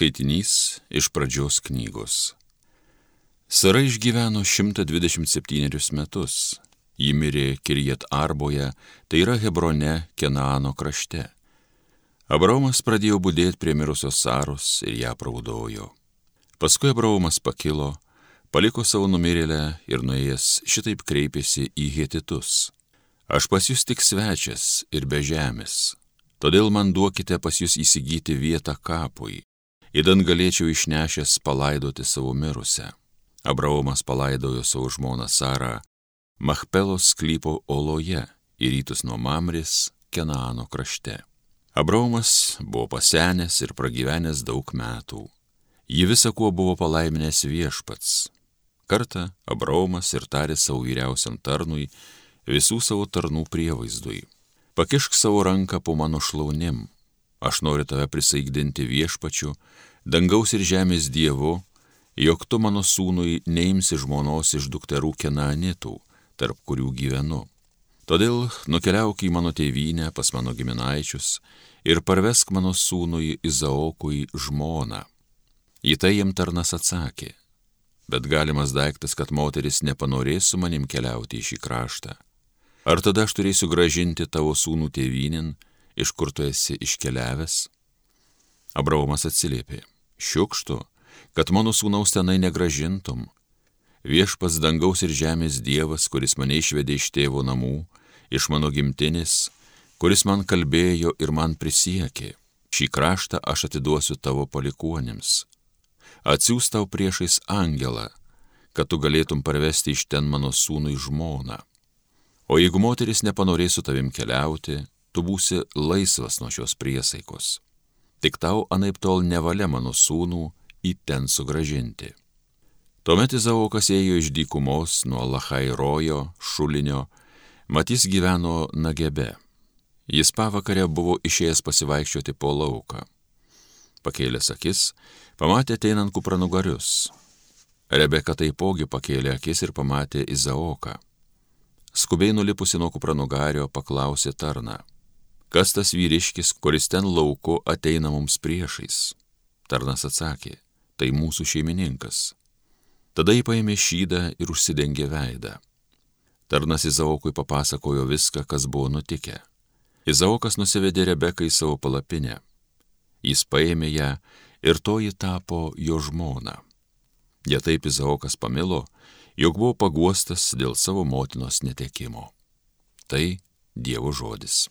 Skaitinys iš pradžios knygos. Sara išgyveno 127 metus. Ji mirė Kirjet Arboje, tai yra Hebrone, Kenaano krašte. Abraomas pradėjo būdėti prie mirusios Saros ir ją praudojo. Paskui Abraomas pakilo, paliko savo numirėlę ir nuėjęs šitaip kreipėsi į Hetitus. Aš pas jūs tik svečias ir be žemės, todėl man duokite pas jūs įsigyti vietą kapui, įdant galėčiau išnešęs palaidoti savo mirusią. Abraomas palaidojo savo žmoną Sarą Machpelos sklypo oloje į rytus nuo Mamris, Kenaano krašte. Abraomas buvo pasenęs ir pragyvenęs daug metų. Jį visą kuo buvo palaiminęs viešpats. Kartą Abraomas ir tarė savo vyriausiam tarnui visų savo tarnų prievaizdui. Pakišk savo ranką po mano šlaunim. Aš noriu tave prisaigdinti viešpačiu, dangaus ir žemės dievu, jog tu mano sūnui neimsi žmonos iš dukterų kenanitų tarp kurių gyvenu. Todėl nukeliauk į mano tėvynę pas mano giminaičius ir parvesk mano sūnui Izaokui žmoną. Į tai jam tarnas atsakė, bet galimas daiktas, kad moteris nepanorės su manim keliauti į šį kraštą. Ar tada aš turėsiu gražinti tavo sūnų tėvynin, iš kur tu esi iškeliavęs? Abraomas atsiliepė, šiukštu, kad mano sūnaus tenai negražintum, viešpas dangaus ir žemės Dievas, kuris mane išvedė iš tėvo namų, iš mano gimtinės, kuris man kalbėjo ir man prisiekė, šį kraštą aš atiduosiu tavo palikuonėms. Atsiūs tau priešais angelą, kad tu galėtum parvesti iš ten mano sūnui žmoną. O jeigu moteris nepanorės su tavim keliauti, tu būsi laisvas nuo šios priesaikos. Tik tau anaip tol nevalia mano sūnų į ten sugražinti. Tuomet Izaokas ėjo iš dykumos nuo Lahai rojo, šulinio, matys gyveno Nagebe. Jis pavakarę buvo išėjęs pasivaikščioti po lauką. Pakėlęs akis, pamatė ateinant kupranugarius. Rebeka taipogi pakėlė akis ir pamatė Izaoką. Skubiai nulipusi nuo kupranugario paklausė tarną. Kas tas vyriškis, kuris ten lauku ateina mums priešais? Tarnas atsakė, tai mūsų šeimininkas. Tada jį paėmė šydą ir užsidengė veidą. Tarnas Izaokui papasakojo viską, kas buvo nutikę. Izaokas nusivedė Rebeką į savo palapinę. Jis paėmė ją ir toji tapo jo žmona. Jie taip Izaokas pamilo, jog buvo paguostas dėl savo motinos netekimo. Tai Dievo žodis.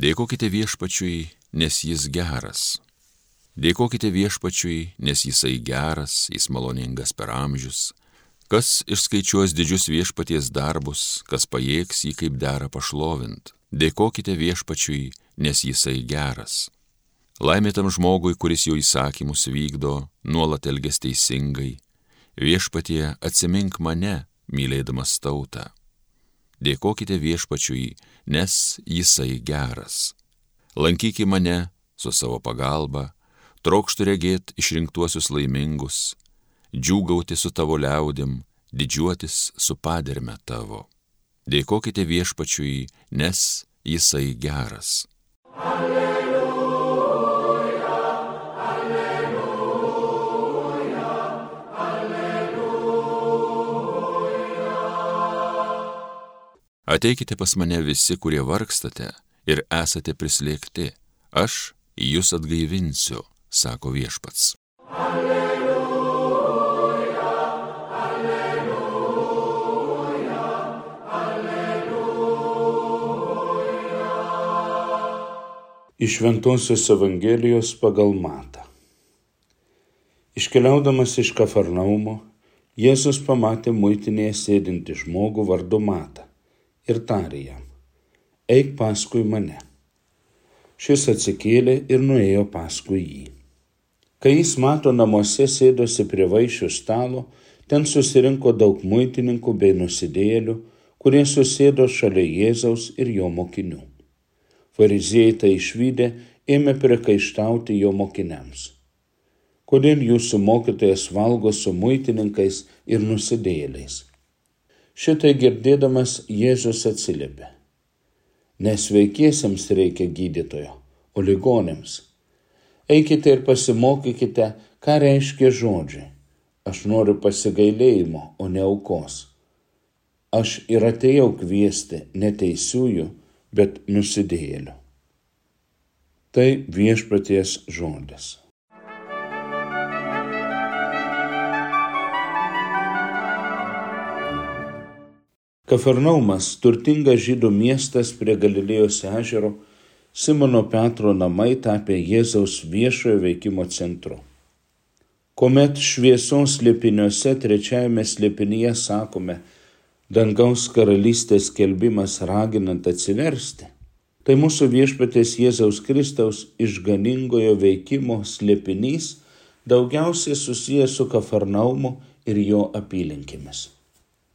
Dėkokite viešpačiui, nes jis geras. Dėkokite viešpačiui, nes jisai geras, jis maloningas per amžius. Kas išskaičiuos didžius viešpaties darbus, kas pajėgs jį kaip dera pašlovint. Dėkokite viešpačiui, nes jisai geras. Laimė tam žmogui, kuris jo įsakymus vykdo, nuolat elges teisingai. Viešpatie atsimink mane, mylėdamas tautą dėkokite viešpačiui, nes jisai geras. Lankyki mane su savo pagalba, trokštų regėti išrinktuosius laimingus, džiūgauti su tavo liaudim, didžiuotis su paderme tavo. Dėkokite viešpačiui, nes jisai geras. Alleluja. Ateikite pas mane visi, kurie vargstate ir esate prislėgti, aš jūs atgaivinsiu, sako viešpats. Alleluja, alleluja, alleluja. Iš Ventosios Evangelijos pagal Matą. Iškeliaudamas iš Kafarnaumo, Jėzus pamatė muitinėje sėdinti žmogų vardu Matą ir tarė jam, eik paskui mane. Šis atsikėlė ir nuėjo paskui jį. Kai jis mato namuose sėdosi prie vaišių stalo, ten susirinko daug muitininkų bei nusidėlių, kurie susėdo šalia Jėzaus ir jo mokinių. Fariziejai tai išvykę ėmė priekaištauti jo mokiniams. Kodėl jūsų mokytojas valgo su muitininkais ir nusidėliais? Šitai girdėdamas Jėzus atsiliepė. Nesveikiesiems reikia gydytojo, o ligonėms. Eikite ir pasimokykite, ką reiškia žodžiai. Aš noriu pasigailėjimo, o ne aukos. Aš ir atėjau kviesti neteisiųjų, bet nusidėjėlių. Tai viešpaties žodis. Kafarnaumas, turtingas žydų miestas prie Galilėjos ežero, Simono Petro namai tapė Jėzaus viešojo veikimo centru. Komet šviesos slėpiniuose trečiajame slėpinyje sakome, dangaus karalystės kelbimas raginant atsiversti, tai mūsų viešpatės Jėzaus Kristaus išganingojo veikimo slėpinys daugiausiai susijęs su Kafarnaumu ir jo apylinkėmis.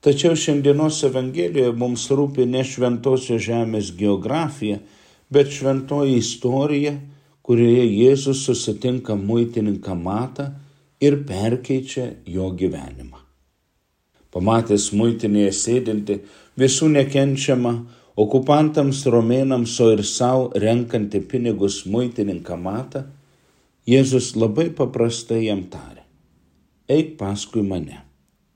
Tačiau šiandienos Evangelijoje mums rūpi ne šventosios žemės geografija, bet šventoji istorija, kurioje Jėzus susitinka muitininką Matą ir perkeičia jo gyvenimą. Pamatęs muitinėje sėdinti visų nekenčiamą, okupantams romėnams, o ir savo renkantį pinigus muitininką Matą, Jėzus labai paprastai jam tarė, eik paskui mane.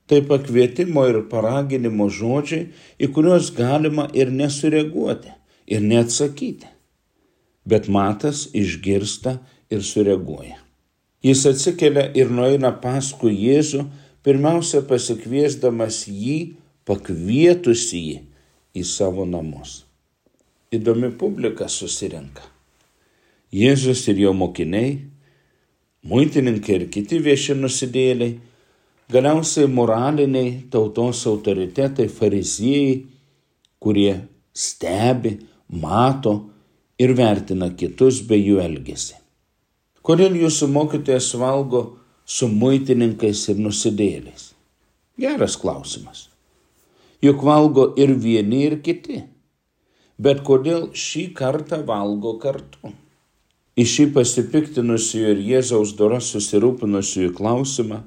Tai pakvietimo ir paraginimo žodžiai, į kuriuos galima ir nesureaguoti, ir neatsakyti. Bet matas išgirsta ir sureaguoja. Jis atsikelia ir nueina paskui Jėzų, pirmiausia pasikviesdamas jį, pakvietusi jį į savo namus. Įdomi publika susirenka. Jėzus ir jo mokiniai, muitininkai ir kiti vieši nusidėliai Galiausiai moraliniai tautos autoritetai, fariziejai, kurie stebi, mato ir vertina kitus bei jų elgesį. Kodėl jūsų mokytojas valgo su muitininkais ir nusidėliais? Geras klausimas. Juk valgo ir vieni, ir kiti. Bet kodėl šį kartą valgo kartu? Į šį pasipiktinusių ir Jėzaus dora susirūpinusių klausimą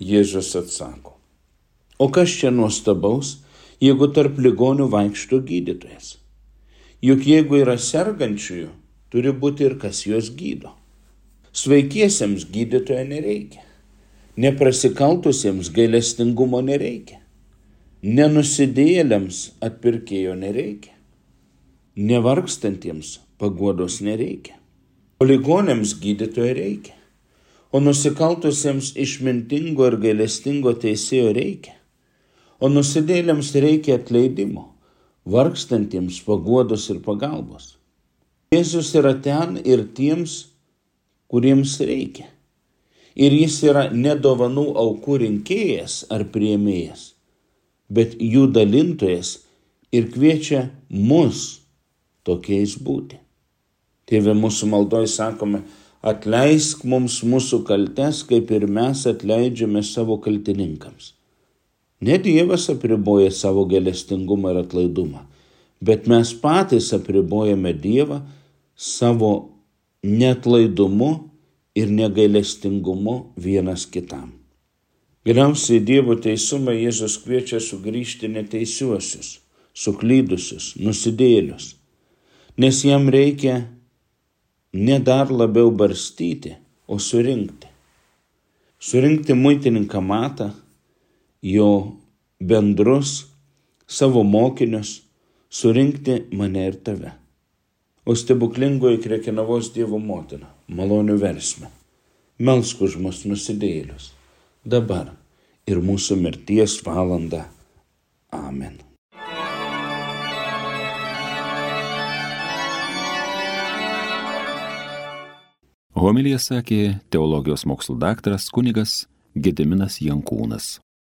Jėzus atsako. O kas čia nuostabaus, jeigu tarp ligonių vaikšto gydytojas? Juk jeigu yra sergančiųjų, turi būti ir kas juos gydo. Sveikiesiems gydytojo nereikia. Neprasikaltusiems gailestingumo nereikia. Nenusidėlėms atpirkėjo nereikia. Nevargstantiems paguodos nereikia. O ligonėms gydytojo reikia o nusikaltusiems išmintingo ir gailestingo teisėjo reikia, o nusidėlėms reikia atleidimo, vargstantiems paguodos ir pagalbos. Jėzus yra ten ir tiems, kuriems reikia. Ir jis yra ne dovanų aukų rinkėjas ar prieimėjas, bet jų dalintojas ir kviečia mus tokiais būti. Tėve mūsų maldoj sakome, atleisk mums mūsų kaltes, kaip ir mes atleidžiame savo kaltininkams. Ne Dievas apriboja savo gelestingumą ir atlaidumą, bet mes patys apribojame Dievą savo netlaidumu ir negailestingumu vienas kitam. Galiausiai Dievo teisumą Jėzus kviečia sugrįžti neteisiuosius, suklydusius, nusidėlius, nes jam reikia ne dar labiau barstyti, o surinkti. Surinkti muitininką matą, jo bendrus, savo mokinius, surinkti mane ir tave. O stebuklingoji krekinavos Dievo motina, malonių versme, melsk už mus nusidėlius, dabar ir mūsų mirties valanda. Amen. Homilija sakė teologijos mokslo daktaras kunigas Gediminas Jankūnas.